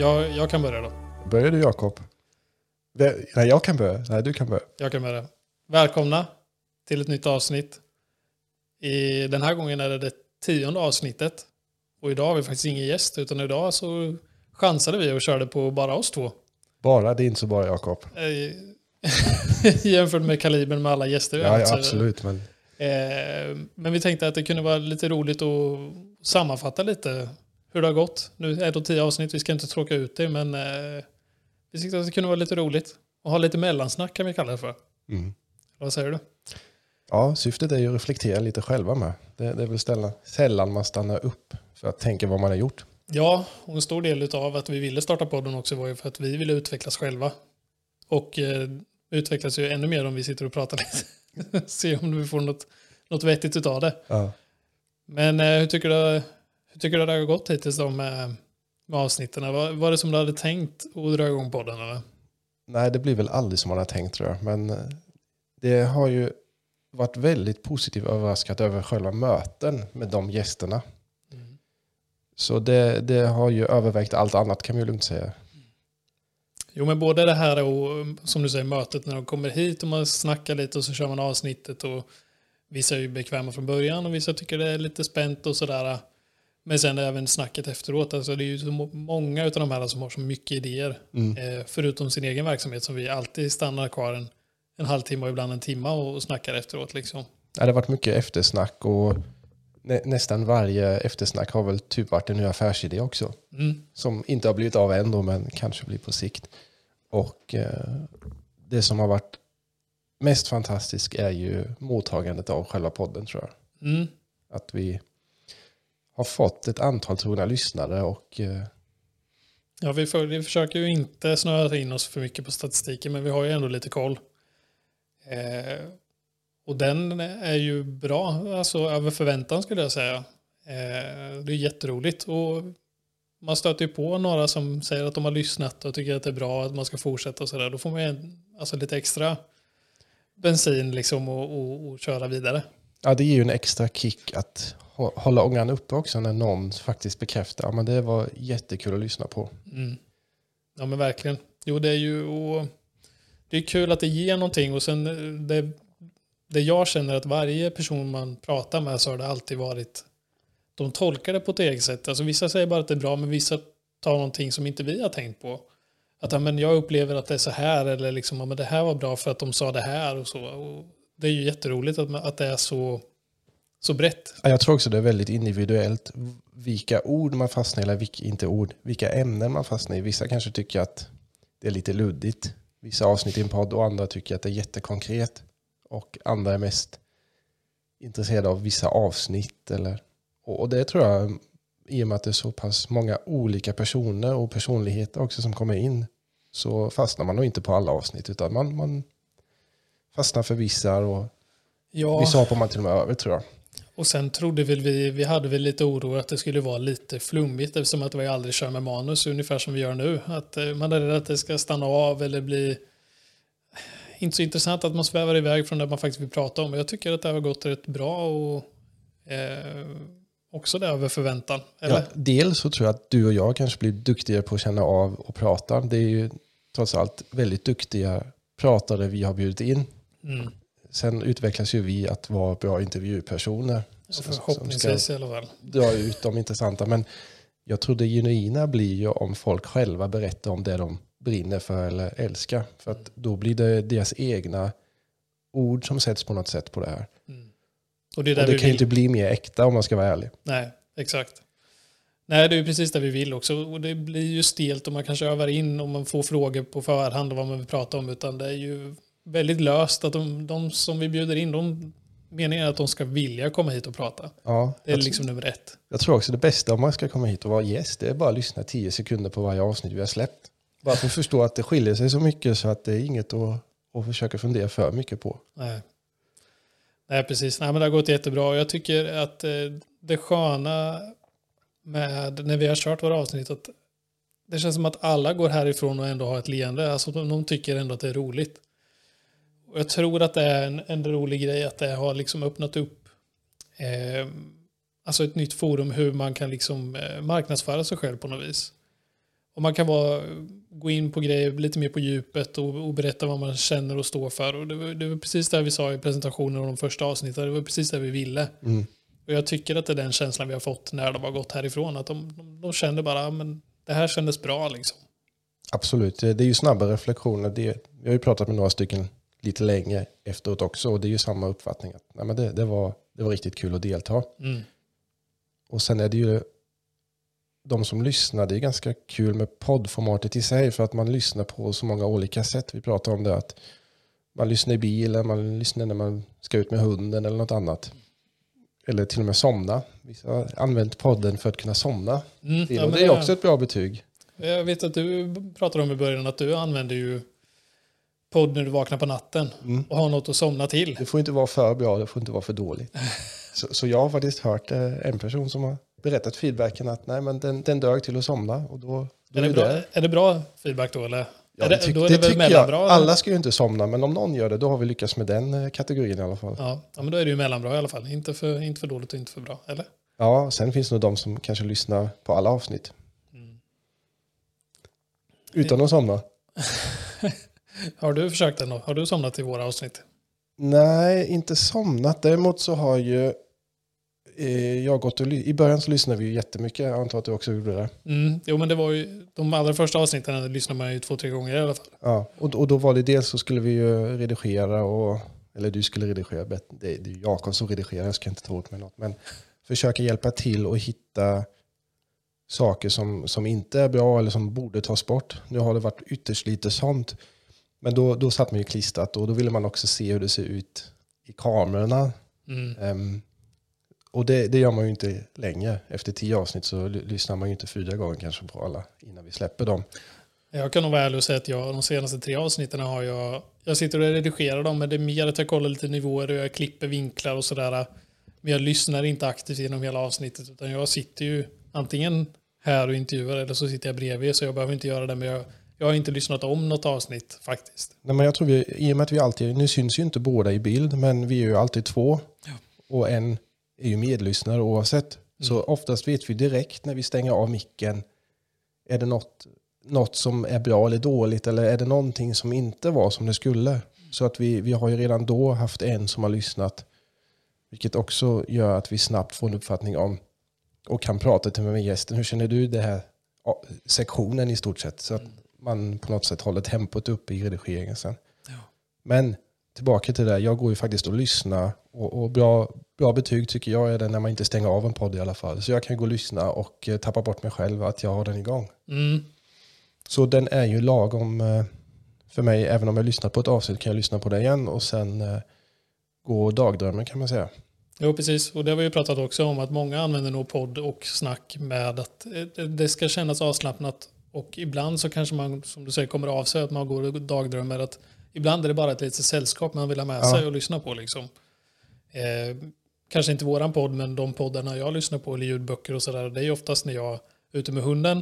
Jag, jag kan börja då. Börjar du Jakob? Nej, jag kan börja. Nej, du kan börja. Jag kan börja. Välkomna till ett nytt avsnitt. I, den här gången är det det tionde avsnittet. Och idag har vi faktiskt ingen gäst, utan idag så chansade vi och körde på bara oss två. Bara, det är inte så bra Jakob. Eh, Jämfört med kalibern med alla gäster vi har Ja, haft ja, absolut. Men Eh, men vi tänkte att det kunde vara lite roligt att sammanfatta lite hur det har gått. Nu är det tio avsnitt, vi ska inte tråka ut det, men eh, vi tyckte att det kunde vara lite roligt. Och ha lite mellansnack kan vi kalla det för. mm. Vad säger du? ja, syftet är ju att reflektera lite själva med. Det, det är väl ställa, sällan man stannar upp för att tänka vad man har gjort. Ja, och en stor del av att vi ville starta podden också var ju för att vi ville utvecklas själva. Och eh, utvecklas ju ännu mer om vi sitter och pratar lite. Se om vi får något, något vettigt utav det. Ja. Men eh, hur, tycker du, hur tycker du det har gått hittills då med, med avsnitten? Var, var det som du hade tänkt att dra igång podden eller? Nej, det blir väl aldrig som man har tänkt tror jag. Men eh, det har ju varit väldigt positivt överraskat över själva möten med de gästerna. Så det, det har ju övervägt allt annat kan vi ju lugnt säga. Jo, men både det här och som du säger mötet när de kommer hit och man snackar lite och så kör man avsnittet och vissa är ju bekväma från början och vissa tycker det är lite spänt och sådär. Men sen även snacket efteråt. Alltså det är ju så må- många av de här som har så mycket idéer. Mm. Eh, förutom sin egen verksamhet som vi alltid stannar kvar en, en halvtimme och ibland en timme och, och snackar efteråt. Liksom. Ja, det har varit mycket eftersnack och nä, nästan varje eftersnack har väl typ varit en ny affärsidé också. Mm. Som inte har blivit av än då, men kanske blir på sikt. Och eh, det som har varit mest fantastiskt är ju mottagandet av själva podden tror jag. Mm. Att vi har fått ett antal trogna lyssnare och eh, Ja, vi, för, vi försöker ju inte snöa in oss för mycket på statistiken, men vi har ju ändå lite koll. Eh, och den är ju bra, alltså över förväntan skulle jag säga. Eh, det är jätteroligt och man stöter ju på några som säger att de har lyssnat och tycker att det är bra att man ska fortsätta och sådär. Då får man ju alltså lite extra bensin liksom och, och, och köra vidare. ja, det ger ju en extra kick att hålla ångan uppe också när någon faktiskt bekräftar att det var jättekul att lyssna på. Mm. Ja men verkligen. Jo det är ju och det är kul att det ger någonting och sen eh, det, det jag känner att varje person man pratar med så har det alltid varit de tolkar det på ett eget sätt. Alltså vissa säger bara att det är bra men vissa tar någonting som inte vi har tänkt på. Att ja, men jag upplever att det är så här eller liksom ja, men det här var bra för att de sa det här och så. Och det är ju jätteroligt att, att det är så, så brett. Ja, Jag tror också det är väldigt individuellt vilka ord man fastnar i, eller vilka, inte ord, vilka ämnen man fastnar i. Vissa kanske tycker att det är lite luddigt, vissa avsnitt i en podd och andra tycker att det är jättekonkret. Och andra är mest intresserade av vissa avsnitt. Eller, och och det tror jag, i och med att det är så pass många olika personer och personligheter också som kommer in, så fastnar man nog inte på alla avsnitt, utan man, man fastnar för vissa och Ja. vissa hoppar man till och med över tror jag. Och sen trodde väl vi, vi hade väl lite oro att det skulle vara lite flummigt eftersom att vi aldrig kör med manus ungefär som vi gör nu. Att eh, man är rädd att det ska stanna av eller bli inte så intressant att man svävar iväg från det man faktiskt vill prata om. Jag tycker att det har gått rätt bra och eh, också det över förväntan. Eller? Ja, dels så tror jag att du och jag kanske blir duktigare på att känna av och prata. Det är ju trots allt väldigt duktiga pratare vi har bjudit in. Mm. Sen utvecklas ju vi att vara bra intervjupersoner. som Förhoppningsvis ska i alla fall. dra ut de intressanta. Men jag tror det genuina blir ju om folk själva berättar om det de brinner för eller älskar. För att då blir det deras egna ord som sätts på något sätt på det här. Mm. Och det Och det vi kan ju inte bli mer äkta om man ska vara ärlig. Nej, exakt. Nej, det är ju precis det vi vill också. Och det blir ju stelt om man kanske övar in om man får frågor på förhand om vad man vill prata om. Utan det är ju väldigt löst att de, de som vi bjuder in, de meningen är att de ska vilja komma hit och prata. Ja, Det är liksom nummer ett. jag tror också det bästa om man ska komma hit och vara gäst, det är bara att lyssna 10 sekunder på varje avsnitt vi har släppt. Bara för att förstå att det skiljer sig så mycket så att det är inget att, att försöka fundera för mycket på. Nej. Nej, precis. Nej, men det har gått jättebra. Jag tycker att eh, det sköna med när vi har kört våra avsnitt att det känns som att alla går härifrån och ändå har ett leende. Alltså de tycker ändå att det är roligt. Och jag tror att det är en, en rolig grej att det har liksom öppnat upp eh, alltså ett nytt forum hur man kan liksom eh, marknadsföra sig själv på något vis. och man kan vara, gå in på grejer lite mer på djupet och, och berätta vad man känner och står för. Och det, var, det var precis det vi sa i presentationen av de första avsnitten. Det var precis det vi ville. Mm. Och jag tycker att det är den känslan vi har fått när de har gått härifrån. Att de, de, de kände bara, men det här kändes bra liksom. Absolut, det är ju snabba reflektioner. Det, vi har ju pratat med några stycken lite längre efteråt också och det är ju samma uppfattning. Att, nej, men det, det, var, det var riktigt kul att delta. Mm. Och sen är det ju de som lyssnar, det är ganska kul med poddformatet i sig för att man lyssnar på så många olika sätt. Vi pratar om det att man lyssnar i bilen, man lyssnar när man ska ut med hunden eller något annat. Eller till och med somna. Vissa har använt podden för att kunna somna. Mm, ja, det är också ett bra betyg. Jag vet att du pratade om i början att du använder ju podd när du vaknar på natten Mm. och har något att somna till. Det får inte vara för bra, det får inte vara för dåligt. Så, så jag har faktiskt hört eh, en person som har berättat feedbacken att nej, men den, den dög till att somna. Och då, då Är det, är bra, det. är det bra feedback då eller? Ja, det, tyck- det det, väl tycker jag. eller? Alla ska ju inte somna, men om någon gör det, då har vi lyckats med den eh, kategorin i alla fall. Ja, ja, men då är det ju mellanbra i alla fall. Inte för, inte för dåligt och inte för bra. Eller? Ja, sen finns det nog de som kanske lyssnar på alla avsnitt. Mm. Utan att somna. Har du försökt den då? Har du somnat i våra avsnitt? Nej, inte somnat. Däremot så har ju eh, jag gått och I början så lyssnade vi ju jättemycket. Jag antar att du också gjorde det. Mm. Jo, men det var ju de allra första avsnitten lyssnade man ju två, tre gånger i alla fall. Ja, och, och då var det dels så skulle vi ju redigera och, eller du skulle redigera, det, det är Jakob som redigerar, jag ska inte ta åt mig något, men försöka hjälpa till och hitta saker som, som inte är bra eller som borde tas bort. Nu har det varit ytterst lite sånt, men då, då satt man ju klistrat och då ville man också se hur det ser ut i kamerorna. Mm. Ehm, och det, det gör man ju inte länge. Efter tio avsnitt så ly- lyssnar man ju inte fyra gånger kanske på alla innan vi släpper dem. Jag kan nog vara ärlig och säga att jag, de senaste tre avsnitten har jag... Jag sitter och redigerar dem, men det är mer att jag kollar lite nivåer och jag klipper vinklar och sådär. Men jag lyssnar inte aktivt genom hela avsnittet, utan jag sitter ju antingen här och intervjuar eller så sitter jag bredvid, så jag behöver inte göra det. Men jag, jag har inte lyssnat om något avsnitt faktiskt. Nej, men jag tror vi, i och med att vi alltid, nu syns ju inte båda i bild, men vi är ju alltid två. Ja. Och en är ju medlyssnare oavsett. Så Mm. oftast vet vi direkt när vi stänger av micken, är det något, något som är bra eller dåligt, eller är det någonting som inte var som det skulle? Så att vi, vi har ju redan då haft en som har lyssnat, vilket också gör att vi snabbt får en uppfattning om och kan prata till med gästen. Hur känner du det här sektionen i stort sett? Så att man på något sätt håller tempot uppe i redigeringen sen. Ja. Men tillbaka till det, där, jag går ju faktiskt och lyssnar och, och bra, bra betyg tycker jag är det när man inte stänger av en podd i alla fall. Så jag kan gå och lyssna och eh, tappa bort mig själv att jag har den igång. Mm. Så den är ju lagom eh, för mig, även om jag lyssnar på ett avsnitt kan jag lyssna på det igen och sen eh, gå dagdrömmen kan man säga. Jo, precis. Och det har vi ju pratat också om att många använder nog podd och snack med att det ska kännas avslappnat. Och ibland så kanske man, som du säger, kommer av sig att man går och dagdrömmer. Att ibland är det bara ett litet sällskap man vill ha med Ja. sig och lyssna på. Liksom. Eh, kanske inte våran podd, men de poddarna jag lyssnar på, eller ljudböcker och sådär, det är oftast när jag är ute med hunden.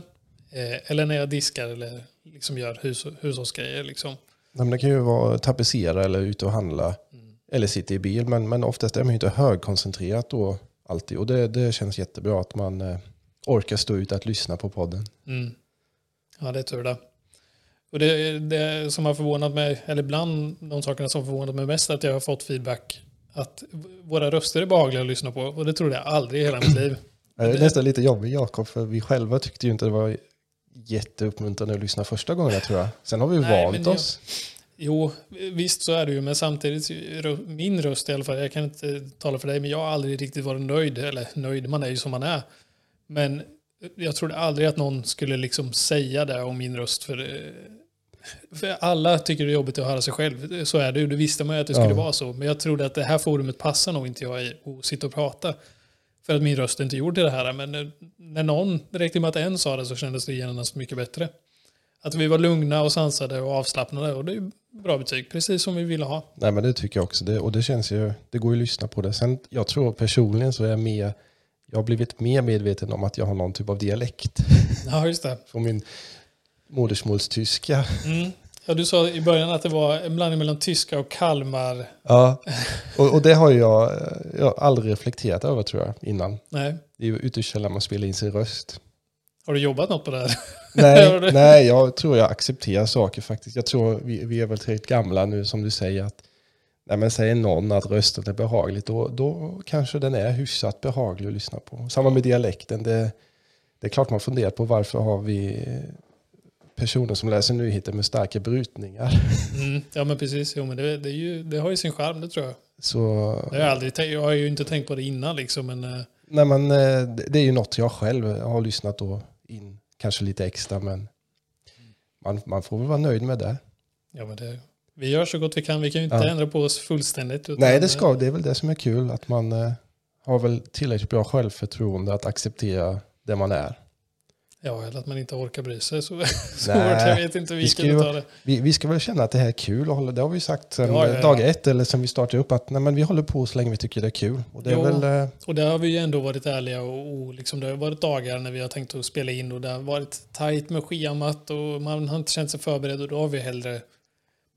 Eh, eller när jag diskar eller liksom gör hus, hushållsgrejer. Liksom. Men det kan ju vara tapetsera eller ute och handla eller sitta i bil. Men, men oftast är man ju inte högkoncentrerat då alltid. Och det, det känns jättebra att man eh, orkar stå ut att lyssna på podden. Mm. Ja, det är tur det. Och det, det som har förvånat mig, eller bland de sakerna som förvånat mig mest, är att jag har fått feedback att våra röster är behagliga att lyssna på. Och det trodde jag aldrig i hela mitt liv. Det är nästan lite jobbigt Jakob, för vi själva tyckte ju inte det var jätteuppmuntrande att lyssna första gången tror jag. Sen har vi Nej, vant jag- oss. Jo, visst så är det ju, men samtidigt, min röst i alla fall, jag kan inte tala för dig, men jag har aldrig riktigt varit nöjd, eller nöjd, man är ju som man är. Men jag trodde aldrig att någon skulle liksom säga det om min röst, för, eh, för alla tycker det är jobbigt att höra sig själv. Så är det ju, det visste man ju att det skulle Ja. vara så. Men jag trodde att det här forumet passar nog inte jag i att sitta och prata. För att min röst inte gjord till det här. Men när- någon, det räckte med att en sa det så kändes det genast mycket bättre. Att vi var lugna och sansade och avslappnade och det är bra betyg, precis som vi ville ha. Nej men det tycker jag också. Det, och det känns ju, det går ju att lyssna på det. Sen jag tror personligen så är jag mer, jag har blivit mer medveten om att jag har någon typ av dialekt. Ja, just det. Från min modersmålstyska. Mm. Ja, du sa i början att det var en blandning mellan tyska och Kalmar. Ja, och, och det har jag, jag har aldrig reflekterat över tror jag innan. Nej, Det är ju ytterst sällan man spelar in sin röst. Har du jobbat något på det här? Nej, nej, jag tror jag accepterar saker faktiskt. Jag tror vi, vi är väl tillräckligt gamla nu som du säger. att när man säger någon att rösten är behaglig, då, då kanske den är hyfsat behaglig att lyssna på. Samma med dialekten. Det, det är klart man funderar på varför har vi personer som läser nyheter med starka brytningar. Mm, ja men precis, jo, men det, det, ju, det har ju sin charm det tror jag. Så, det har jag, aldrig, jag har ju inte tänkt på det innan liksom. Men, eh, nej, men eh, det är ju något jag själv har lyssnat då in, kanske lite extra men man, man får väl vara nöjd med det. Ja men det, vi gör så gott vi kan, vi kan ju inte ja. ändra på oss fullständigt. Nej det ska, det är väl det som är kul, att man eh, har väl tillräckligt bra självförtroende att acceptera det man är. Ja, eller att man inte orkar bry sig så svårt. Jag vet inte vilken vi ska, det. Vi, vi ska väl känna att det här är kul. Och hålla, det har vi sagt sedan ja, ja, dag ett eller sen vi startade upp att nej, men vi håller på så länge vi tycker det är kul. Och det, är väl, eh... och där har vi ju ändå varit ärliga och, och liksom, det har varit dagar när vi har tänkt att spela in och det har varit tajt med schemat och man har inte känt sig förberedd och då har vi hellre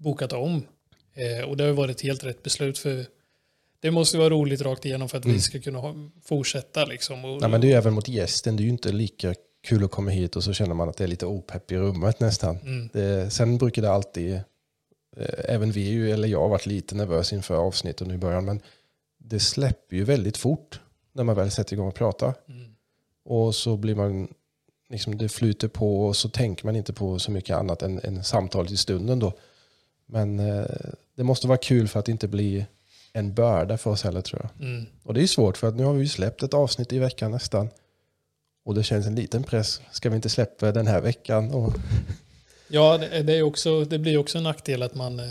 bokat om. Eh, och det har varit helt rätt beslut för det måste vara roligt rakt igenom för att mm. vi ska kunna ha, fortsätta. Liksom. Och, Nej, men det är även mot gästen, det är ju inte lika kul att komma hit och så känner man att det är lite opepp i rummet nästan. Mm. Det, sen brukar det alltid, eh, även vi, eller jag har varit lite nervös inför avsnitten i början, men det släpper ju väldigt fort när man väl sätter igång och pratar. Mm. Och så blir man, liksom det flyter på och så tänker man inte på så mycket annat än, än samtalet i stunden då. Men eh, det måste vara kul för att inte bli en börda för oss heller tror jag. Mm. Och det är svårt för att nu har vi släppt ett avsnitt i veckan nästan. Och det känns en liten press. Ska vi inte släppa den här veckan? Och... Ja, det, är också, det blir också en nackdel att, man, eh,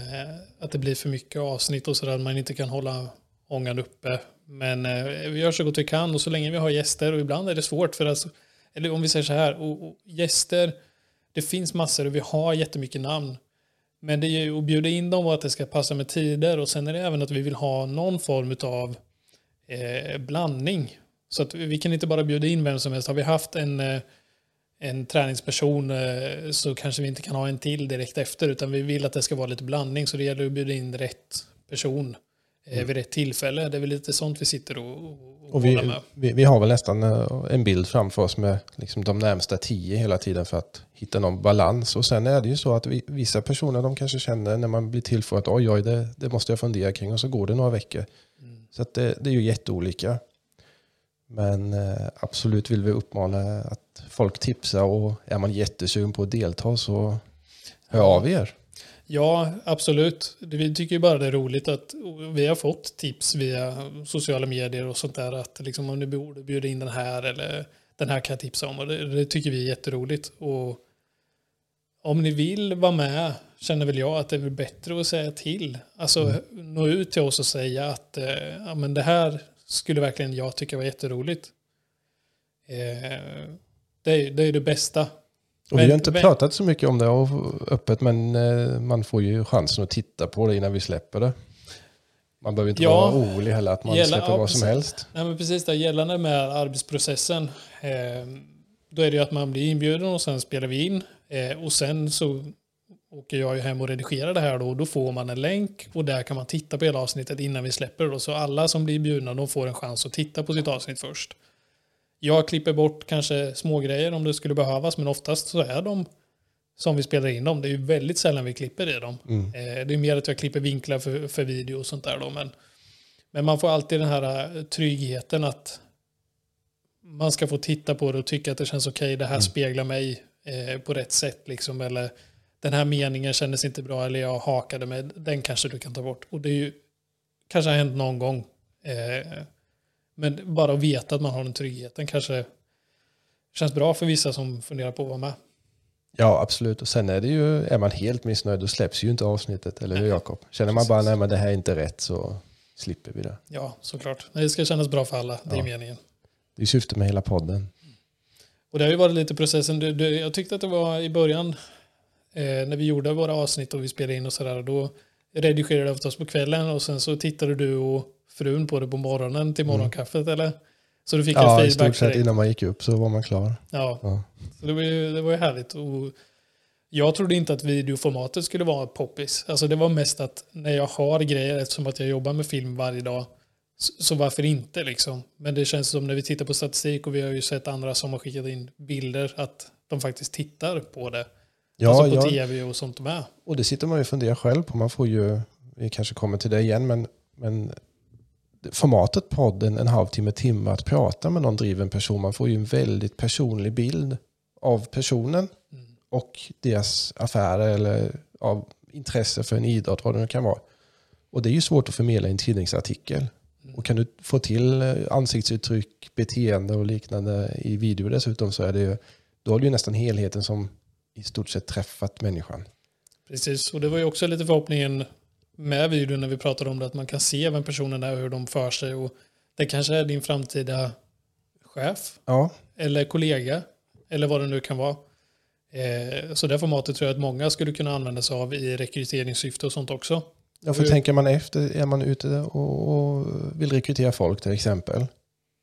att det blir för mycket avsnitt och sådär. Att man inte kan hålla ångan uppe. Men eh, vi gör så gott vi kan och så länge vi har gäster och ibland är det svårt för att, eller om vi säger så här, och, och gäster, det finns massor och vi har jättemycket namn. Men det är ju att bjuda in dem och att det ska passa med tider och sen är det även att vi vill ha någon form av eh, blandning. Så att vi kan inte bara bjuda in vem som helst. Har vi haft en, eh, en träningsperson eh, så kanske vi inte kan ha en till direkt efter utan vi vill att det ska vara lite blandning så det gäller att bjuda in rätt person mm. vid rätt tillfälle. Det är väl lite sånt vi sitter och, och, och vi, med. Vi, vi, har väl nästan en bild framför oss med liksom de närmsta tio hela tiden för att hitta någon balans. Och sen är det ju så att vi, vissa personer de kanske känner när man blir tillfrågad att oj, oj, det, det måste jag fundera kring och så går det några veckor. Mm. Så det, det är ju jätteolika. Men eh, absolut vill vi uppmana att folk tipsar och är man jättesugen på att delta så hör av er. Ja, absolut. Vi tycker ju bara det är roligt att vi har fått tips via sociala medier och sånt där att liksom om ni borde bjuda in den här eller den här kan jag tipsa om och det, det tycker vi är jätteroligt. Och om ni vill vara med känner väl jag att det är bättre att säga till. Alltså mm. nå ut till oss och säga att eh, ja, men det här skulle verkligen jag tycka var jätteroligt. Eh, det, är, det är det bästa. Och men, vi har inte men, pratat så mycket om det öppet, men eh, man får ju chansen att titta på det innan vi släpper det. Man behöver inte ja, vara orolig heller att man gälla, släpper ja, vad som helst. Nej, men precis det, gällande med arbetsprocessen, eh, då är det ju att man blir inbjuden och sen spelar vi in. Eh, och sen så åker jag ju hem och redigerar det här då. Då får man en länk och där kan man titta på hela avsnittet innan vi släpper då. Så alla som blir bjudna de får en chans att titta på sitt avsnitt först. Jag klipper bort kanske små grejer om det skulle behövas men oftast så är de som vi spelar in dem. Det är ju väldigt sällan vi klipper i dem. Mm. Eh, det är mer att jag klipper vinklar för, för video och sånt där då. Men, men man får alltid den här eh, tryggheten att man ska få titta på det och tycka att det känns okej. Okay, det här mm. speglar mig eh, på rätt sätt liksom. Eller den här meningen kändes inte bra eller jag hakade med, den kanske du kan ta bort. Och det är ju, kanske har hänt någon gång. Eh, men bara att veta att man har den tryggheten kanske känns bra för vissa som funderar på att vara med. Ja, absolut. Och sen är det ju, är man helt missnöjd då släpps ju inte avsnittet, eller hur Jakob? Känner man bara, nej men det här är inte rätt så slipper vi det. Ja, såklart. Det ska kännas bra för alla, det är ja. meningen. Det är syftet med hela podden. Och det har ju varit lite processen, du, du, jag tyckte att det var i början eh, när vi gjorde våra avsnitt och vi spelade in och sådär, då redigerade vi oftast på kvällen och sen så tittade du och frun på det på morgonen till mm. morgonkaffet mm. eller? Så du fick ja, en feedback? Ja, i stort sett innan man gick upp så var man klar. Ja, ja. Så det var ju, det var ju härligt. Och jag trodde inte att videoformatet skulle vara poppis. Alltså det var mest att när jag har grejer, eftersom att jag jobbar med film varje dag, Så, så varför inte liksom? Men det känns som när vi tittar på statistik och vi har ju sett andra som har skickat in bilder att de faktiskt tittar på det. Ja, alltså på ja, tv och sånt med. och det sitter man ju och funderar själv på. Man får ju, vi kanske kommer till det igen, men, men formatet podden, en halvtimme, timme att prata med någon driven person, man får ju en väldigt personlig bild av personen Mm. och deras affärer eller av intresse för en idrott, vad det nu kan vara. Och det är ju svårt att förmedla i en tidningsartikel. Mm. Och kan du få till eh, ansiktsuttryck, beteende och liknande i video dessutom så är det ju, då har du ju nästan helheten som i stort sett träffat människan. Precis, och det var ju också lite förhoppningen med videon när vi pratade om det, att man kan se vem personen är och hur de för sig. Och det kanske är din framtida chef Ja, eller kollega eller vad det nu kan vara. Eh, så det formatet tror jag att många skulle kunna använda sig av i rekryteringssyfte och sånt också. Ja, för Hur- tänker man efter, är man ute och, och vill rekrytera folk till exempel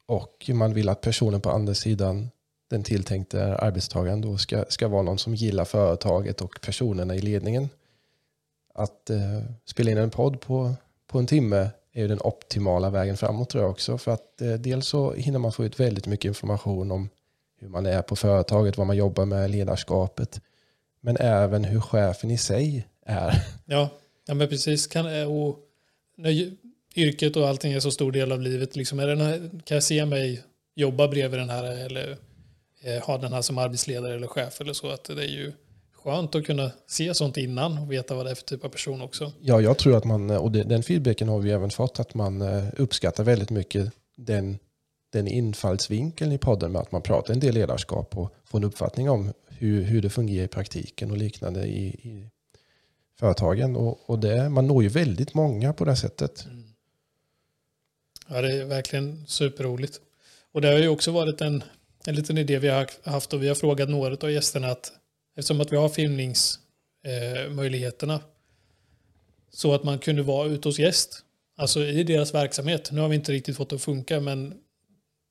och man vill att personen på andra sidan, den tilltänkte arbetstagaren, då ska, ska vara någon som gillar företaget och personerna i ledningen. Att eh, spela in en podd på, på en timme är ju den optimala vägen framåt tror jag också. För att eh, dels så hinner man få ut väldigt mycket information om hur man är på företaget, vad man jobbar med, ledarskapet. Men även hur chefen i sig är. Ja, ja men precis. Kan, eh, och när yrket och allting är så stor del av livet, liksom, är den här, kan jag se mig jobba bredvid den här eller eh, ha den här som arbetsledare eller chef eller så? Att det är ju skönt att kunna se sånt innan och veta vad det är för typ av person också. Ja, jag tror att man, och det, den feedbacken har vi även fått, att man eh, uppskattar väldigt mycket den, den infallsvinkeln i podden med att man pratar en del ledarskap och får en uppfattning om hur, hur det fungerar i praktiken och liknande i, i företagen. Och, och det, man når ju väldigt många på det sättet. Ja, det är verkligen superroligt. Och det har ju också varit en, en liten idé vi har haft och vi har frågat några av gästerna att eftersom att vi har filmningsmöjligheterna eh, så att man kunde vara ute hos gäst, alltså i deras verksamhet. Nu har vi inte riktigt fått det att funka, men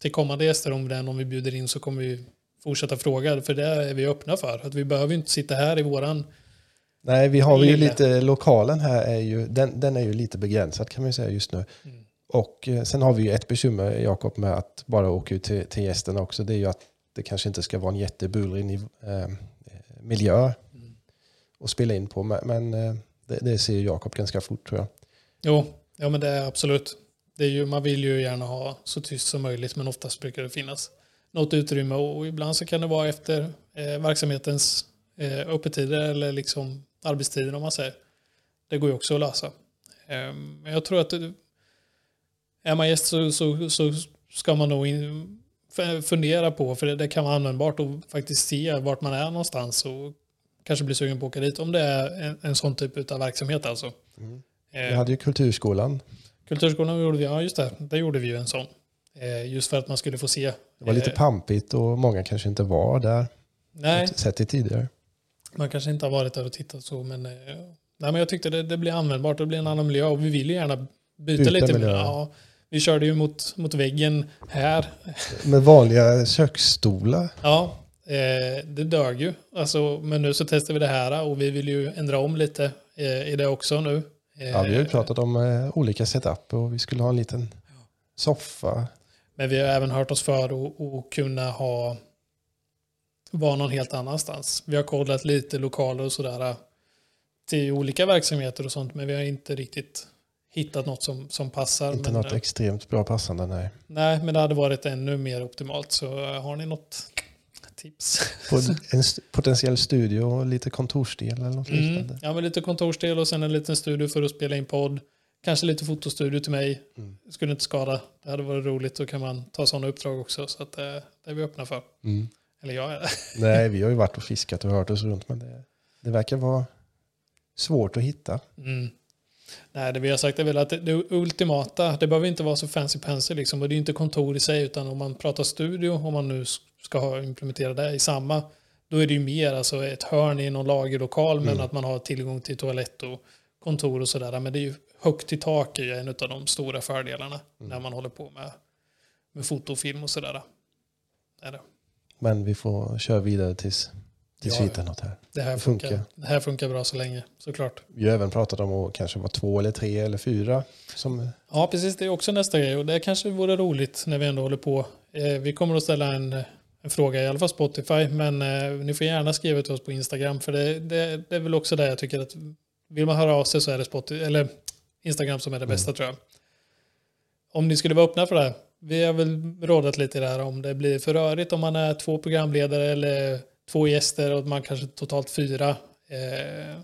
till kommande gäster om den, om vi bjuder in så kommer vi fortsätta fråga, för det är vi öppna för. Att vi behöver inte sitta här i våran Nej, vi har ju lite, lokalen här är ju, den, den är ju lite begränsad kan man säga just nu. Mm. Och eh, sen har vi ju ett bekymmer, Jakob, med att bara åka ut till, till gästerna också. Det är ju att det kanske inte ska vara en jättebullrig eh, miljö att spela in på. Men, eh, det, det ser Jakob ganska fort tror jag. Jo, ja men det är absolut. Det är ju, man vill ju gärna ha så tyst som möjligt men oftast brukar det finnas något utrymme och, ibland så kan det vara efter eh, verksamhetens eh, öppettider eller liksom arbetstider om man säger. Det går ju också att lösa. Eh, men jag tror att eh, är man gäst så, så, så ska man nog in, fundera på, för det, det kan vara användbart och faktiskt se vart man är någonstans och kanske bli sugen på att åka dit om det är en, en sån typ av verksamhet alltså. Vi Eh, hade ju Kulturskolan. Kulturskolan gjorde vi, ja just det, där gjorde vi ju en sån. Eh, just för att man skulle få se. Det var lite eh, pampigt och många kanske inte var där. Nej, Sett det tidigare. man kanske inte har varit där och tittat så, men, nej, men jag tyckte det, det blir användbart, det blir en annan miljö och vi vill gärna byta, Byta lite. Miljö. Ja, vi körde ju mot, mot väggen här. Med vanliga köksstolar. Ja, eh, det dög ju. Alltså, men nu så testar vi det här och vi vill ju ändra om lite eh, i det också nu. Eh, Ja, vi har ju pratat om eh, olika setup och vi skulle ha en liten soffa. Men vi har även hört oss för att att kunna ha vara någon helt annanstans. Vi har kollat lite lokaler och sådär till olika verksamheter och sånt, men vi har inte riktigt hittat något som, som passar. Inte men, något extremt bra passande, nej. nej, men det hade varit ännu mer optimalt. Så eh, har ni något tips? På en potentiell studio och lite kontorsdel eller något Mm, liknande. ja, men lite kontorsdel och sen en liten studio för att spela in podd. Kanske lite fotostudio till mig. Mm. Skulle inte skada. Det hade varit roligt. Då kan man ta sådana uppdrag också. Så att, eh, det är vi öppna för. Mm. Eller jag är det. Nej, vi har ju varit och fiskat och hört oss runt, men det, det verkar vara svårt att hitta. Mm. Nej, det vi har sagt är väl att det, det ultimata, det behöver inte vara så fancy pansy liksom. Och det är inte kontor i sig, utan om man pratar studio, om man nu ska ha implementera det i samma, då är det ju mer alltså ett hörn i någon lagerlokal, men Mm. att man har tillgång till toalett och kontor och sådär. Men det är ju högt i tak är ju en av de stora fördelarna Mm. när man håller på med, med fotofilm och sådär. Är det. Men vi får köra vidare tills, Tills vi hittar något här. Det här funkar. funkar. Det här funkar bra så länge, såklart. Vi har även pratat om att kanske vara två eller tre eller fyra. Som, Ja, precis. Det är också nästa grej. Och det kanske vore roligt när vi ändå håller på. Eh, vi kommer att ställa en, en fråga, i alla fall Spotify. Men eh, ni får gärna skriva till oss på Instagram. För det, det, det är väl också där jag tycker att vill man höra av sig så är det Spotify, eller Instagram som är det bästa tror jag. Om ni skulle vara öppna för det. här. Vi har väl rådat lite här om det blir för rörigt om man är två programledare eller två gäster och man kanske totalt fyra. Eh,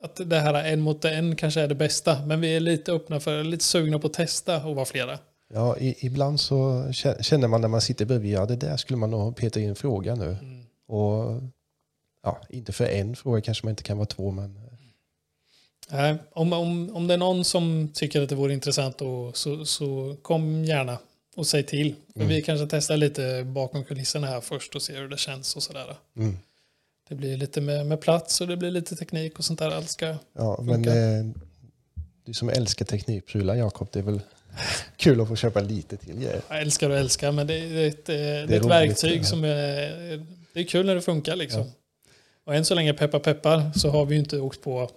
att det här en mot en kanske är det bästa. Men vi är lite öppna för, lite sugna på att testa och vara flera. ja, i, ibland så kä- känner man när man sitter bredvid, ja det där skulle man nog peta in en fråga nu. Mm. Och ja, inte för en fråga kanske man inte kan vara två, men Nej, om, om, om det är någon som tycker att det vore intressant och så, så kom gärna och säg till. Mm. Vi kanske testar lite bakom kulisserna här först och ser hur det känns och sådär. mm. Det blir lite med, med plats och det blir lite teknik och sånt där. Allt ska, Ja, men Funkar. eh, du som älskar teknikprylar, Jakob, det är väl kul att få köpa lite till grejer. jag älskar och älskar men det är ett, eh, det är ett roligt, verktyg ja. som är, det är kul när det funkar liksom. Ja. Och än så länge peppar peppar så har vi ju inte åkt på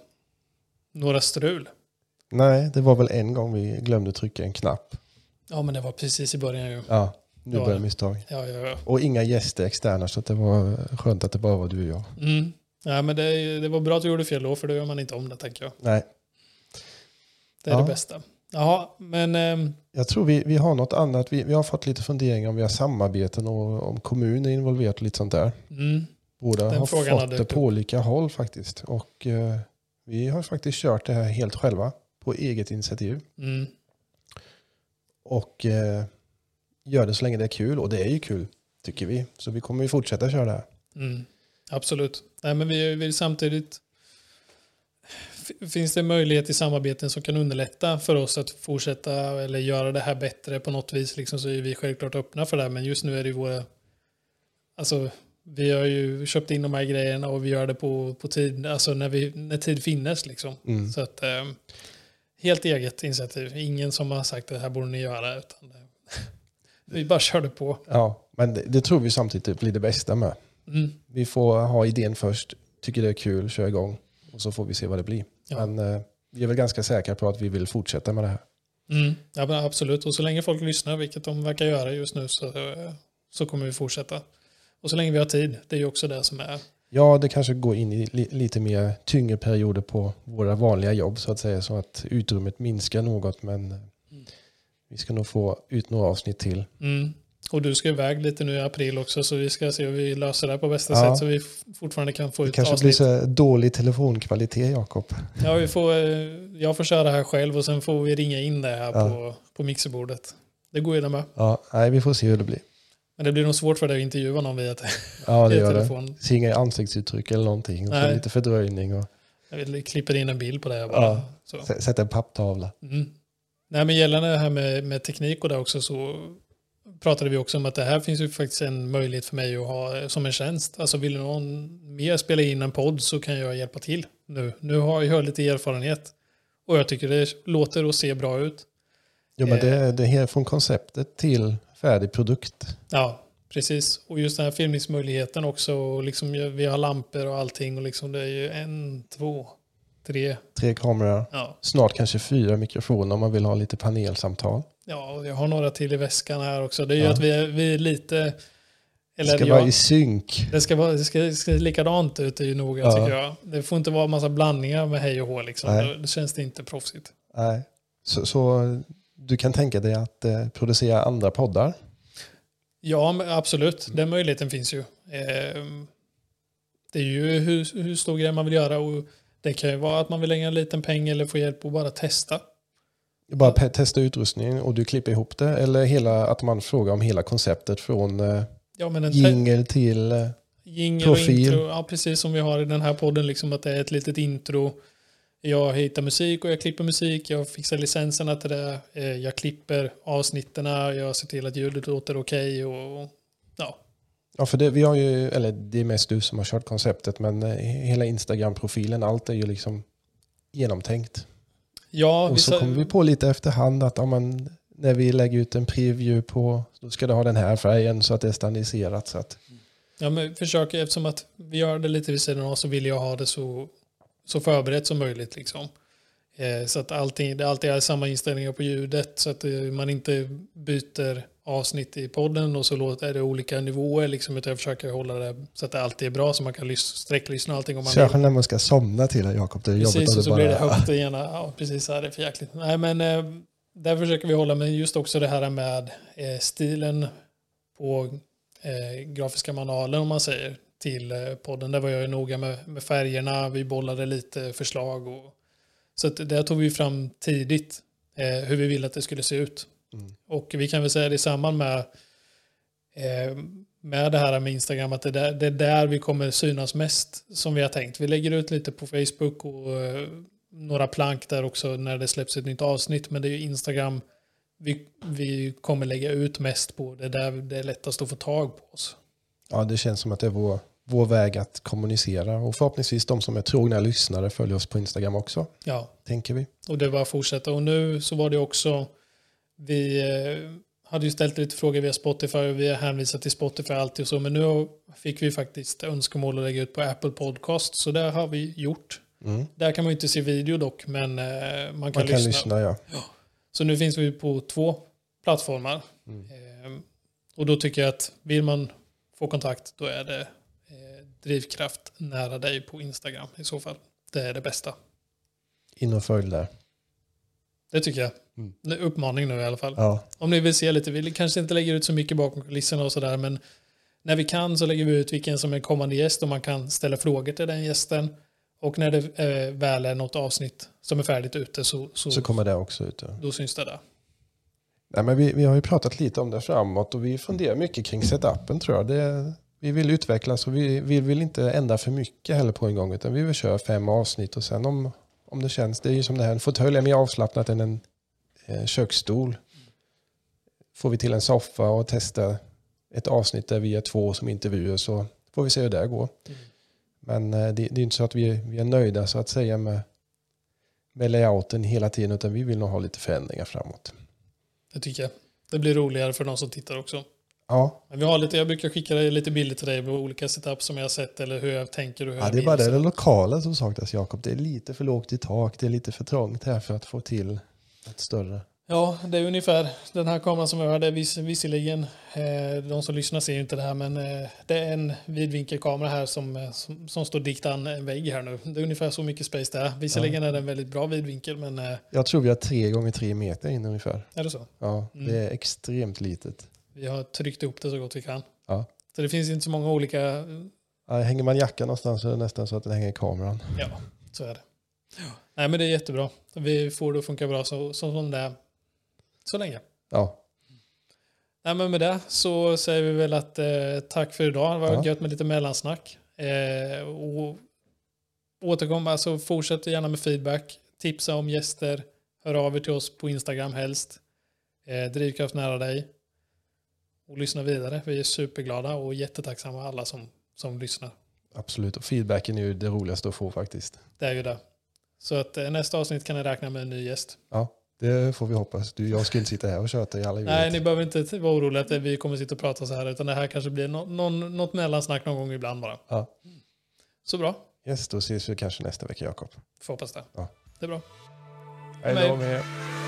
några strul. Nej, det var väl en gång vi glömde trycka en knapp. Ja men det var precis i början ju. Ja, nu Ja, börjar ja. misstag. Ja, ja, ja. Och inga gäster externa, så det var skönt att det bara var du och jag. Mm. Ja, men det, det var bra att du gjorde fel då, för då gör man inte om det, tänker jag. Nej, Det är Ja. det bästa. Ja, men ehm, jag tror vi, vi har något annat. Vi, vi har fått lite funderingar om vi har samarbeten och om kommuner är involverat och lite sånt där. mm, Båda Den har fått det på olika håll faktiskt. Och eh, vi har faktiskt kört det här helt själva på eget initiativ. mm, Och eh, gör det så länge det är kul. Och det är ju kul, tycker vi. Så vi kommer ju fortsätta köra det här. mm, absolut. Nej, men vi vill samtidigt... Finns det möjlighet i samarbeten som kan underlätta för oss att fortsätta eller göra det här bättre på något vis liksom, så är vi självklart öppna för det. Men just nu är det våra... Alltså, vi har ju köpt in de här grejerna och vi gör det på, på tid, alltså när, vi, när tid finnes liksom. Mm. Så att, eh, helt eget initiativ. Ingen som har sagt det här borde ni göra. Utan det, vi bara körde på. Ja, men det, det tror vi samtidigt blir det bästa med. Mm. Vi får ha idén först, tycker det är kul, kör igång. Och så får vi se vad det blir. Ja. Men eh, vi är väl ganska säkra på att vi vill fortsätta med det här. Mm. Ja, absolut. Och så länge folk lyssnar, vilket de verkar göra just nu, så, eh, så kommer vi fortsätta. Och så länge vi har tid, det är ju också det som är. Ja, det kanske går in i li, lite mer tyngre perioder på våra vanliga jobb så att säga. Så att utrymmet minskar något. Men eh, vi ska nog få ut några avsnitt till. Mm. Och du ska iväg lite nu i april också, så vi ska se hur vi löser det här på bästa Ja. sätt så vi fortfarande kan få Det ut kanske blir avsnitt. så här dålig telefonkvalitet, Jakob. Ja, vi får, eh, jag får köra här själv och sen får vi ringa in det här Ja. på, på mixerbordet. Det går ju det med. Ja, nej, vi får se hur det blir. Men det blir nog svårt för dig att intervjua någon via, Ja, det via gör det. telefon. Se inga ansiktsuttryck eller någonting. Och så lite fördröjning och Jag vill klipper in en bild på det. Bara. Ja. Så. sä- sätta en papptavla. Mm. Nej, men gällande det här med, med teknik och det också så pratade vi också om att det här finns ju faktiskt en möjlighet för mig att ha eh, som en tjänst. Alltså vill någon mer spela in en podd så kan jag hjälpa till nu. Nu har jag lite erfarenhet och jag tycker det låter och ser bra ut. Ja, men Eh. det, det är här från konceptet till färdig produkt. Ja, precis. Och just den här filmningsmöjligheten också. Och liksom, vi har lampor och allting och liksom det är ju en, två, tre. Tre kameror. Ja, Snart kanske fyra mikrofoner om man vill ha lite panelsamtal. ja och jag har några till i väskan här också. Det är ju Ja. att vi vi är lite... Det Eller ska jag, vara i synk. Det ska, vara, det ska, det ska likadant ut, det är ju noga Ja. tycker jag. Det får inte vara en massa blandningar med hej och hå liksom. Då, då känns det inte proffsigt. Nej. Så, så du kan tänka dig att eh, producera andra poddar. Ja, men absolut. Den möjligheten finns ju. Ehm, det är ju hur, hur stor grej man vill göra och det kan ju vara att man vill lägga en liten peng eller få hjälp att bara testa. Bara testa utrustningen och du klipper ihop det. Eller hela, att man frågar om hela konceptet från eh, Ja, men en te- jingel till... Eh, Jingle och Profil. intro, ja, precis som vi har i den här podden, liksom att det är ett litet intro. Jag hittar musik och jag klipper musik, jag fixar licenserna till det, eh, jag klipper avsnitten, jag ser till att ljudet låter okej och ja. ja, för det, vi har ju, eller det är mest du som har kört konceptet, men eh, hela Instagram-profilen, allt är ju liksom genomtänkt. Ja, Och så vissa- kommer vi på lite efterhand att om man, när vi lägger ut en preview på, då ska det ha den här färgen så att det är standardiserat. Så att Ja, men försök, eftersom att vi gör det lite vid sidan av så vill jag ha det så, så förberett som möjligt. Liksom. Eh, så att allting, det alltid är samma inställningar på ljudet så att eh, man inte byter avsnitt i podden och så låter det olika nivåer. Liksom, utan jag försöker hålla det så att det alltid är bra så man kan lys- sträcklyssna allting om man. Särskilt när man ska somna till Jakob. Det är jobbigt Precis, och så bara... blir det högt och gärna, ja precis, så är det för jäkligt. Nej men eh, där försöker vi hålla med just också det här med eh, stilen på eh, grafiska manualen om man säger till eh, podden. Där var jag noga med, med färgerna, vi bollade lite förslag och så att där tog vi fram tidigt eh, hur vi ville att det skulle se ut. Mm. Och vi kan väl säga det i samband med eh, med det här med Instagram att det, där, det är där vi kommer synas mest som vi har tänkt. Vi lägger ut lite på Facebook och eh, några plank där också när det släpps ett nytt avsnitt. Men det är ju Instagram vi, vi kommer lägga ut mest på. Det är där det är lättast att få tag på oss. Ja, det känns som att det är vår, vår väg att kommunicera. Och förhoppningsvis de som är trogna lyssnare följer oss på Instagram också, Ja, tänker vi. och det var att fortsätta. Och nu så var det också, vi eh, hade ju ställt lite frågor via Spotify och vi har hänvisat till Spotify alltid och så. Men nu fick vi faktiskt önskemål att lägga ut på Apple Podcast. Så det har vi gjort. Mm. Där kan man ju inte se video dock, men eh, man kan, Man kan lyssna. lyssna, ja. Så nu finns vi på två plattformar. Mm. Ehm, och då tycker jag att vill man få kontakt då är det drivkraft nära dig på Instagram i så fall. Det är det bästa. In och följ där. Det tycker jag. Mm. Uppmaning nu i alla fall. Ja, Om ni vill se lite, vi kanske inte lägger ut så mycket bakom kulisserna och sådär, men när vi kan så lägger vi ut vilken som är kommande gäst och man kan ställa frågor till den gästen. Och när det eh, väl är något avsnitt som är färdigt ute så, så, så kommer det också ut. ja. då syns det där. Nej, men vi, vi har ju pratat lite om det framåt och vi funderar mycket kring setupen tror jag. Det, vi vill utvecklas och vi, vi vill inte ändra för mycket heller på en gång utan vi vill köra fem avsnitt och sen om, om det känns, det är ju som det här, en fåtölj är mer avslappnat än en eh, köksstol. Får vi till en soffa och testa ett avsnitt där vi är två som intervjuer så får vi se hur det går. Mm. Men eh, det, det är inte så att vi, är- vi är nöjda så att säga med, med layouten hela tiden utan vi vill nog ha lite förändringar framåt. Det tycker jag. Det blir roligare för de som tittar också. Ja, Men vi har lite, jag brukar skicka lite bilder till dig på olika setup som jag har sett eller hur jag tänker och hur Ja, det är bara det, det lokala som saknas Jakob. Det är lite för lågt i tak, det är lite för trångt här för att få till ett större. Ja, det är ungefär den här kameran som jag har. Det är vis, visserligen, eh, de som lyssnar ser inte det här, men eh, det är en vidvinkelkamera här som, eh, som, som står dikt an en vägg här nu. Det är ungefär så mycket space det är. Visserligen är det en väldigt bra vidvinkel, men eh, Jag tror vi har tre gånger tre meter in ungefär. är det så? Ja, Mm. det är extremt litet. Vi har tryckt ihop det så gott vi kan. Ja. Så det finns inte så många olika, Ja, hänger man jackan någonstans så är det nästan så att den hänger i kameran. ja, så är det. Nej, men det är jättebra. Vi får det att funka bra så, så som det är. Så länge. Ja, Nej, men med det så säger vi väl att eh, tack för idag. Det var Ja. gött med lite mellansnack. Eh, och återkom, alltså fortsätt gärna med feedback. Tipsa om gäster. Hör av er till oss på Instagram helst. Eh, drivkraft nära dig. Och lyssna vidare. Vi är superglada och jättetacksamma alla som, som lyssnar. absolut. Och feedbacken är ju det roligaste att få faktiskt. Det är ju det. Så att eh, nästa avsnitt kan ni räkna med en ny gäst. Ja, det får vi hoppas. Du, jag ska inte sitta här och köta i alla Nej, ni behöver inte vara oroliga att vi kommer sitta och prata så här. Utan det här kanske blir nå- någon, något mellansnack någon gång ibland bara. Ja. Så bra. Yes, då ses vi kanske nästa vecka Jakob. Får hoppas det. Ja. Det är bra. Hej. då med er.